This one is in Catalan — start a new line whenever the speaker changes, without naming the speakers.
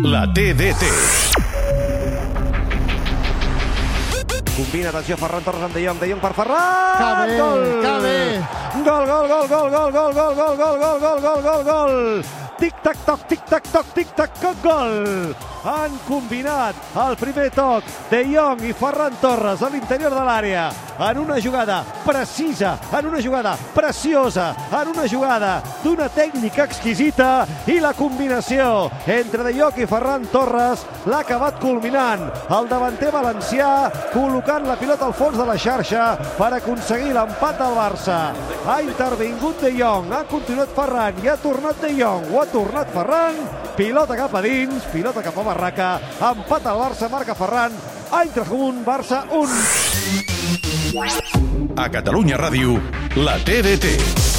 La TDT.
Combina, atenció, Ferran Torres amb De Jong, De Jong per Ferran!
Que bé,
gol!
que bé!
Gol, gol, gol, gol, gol, gol, gol, gol, gol, gol, gol, gol, gol, gol! Tic-tac-toc, tic-tac-toc, tic-tac-toc, gol! Han combinat el primer toc de Jong i Ferran Torres a l'interior de l'àrea en una jugada precisa, en una jugada preciosa, en una jugada d'una tècnica exquisita i la combinació entre De Jong i Ferran Torres l'ha acabat culminant. El davanter valencià col·locant la pilota al fons de la xarxa per aconseguir l'empat del Barça. Ha intervingut De Jong, ha continuat Ferran i ha tornat De Jong, ho ha tornat Ferran, pilota cap a dins, pilota cap a barraca, empat al Barça, marca Ferran, Eintracht 1, Barça 1.
A Catalunya Ràdio, la TDT.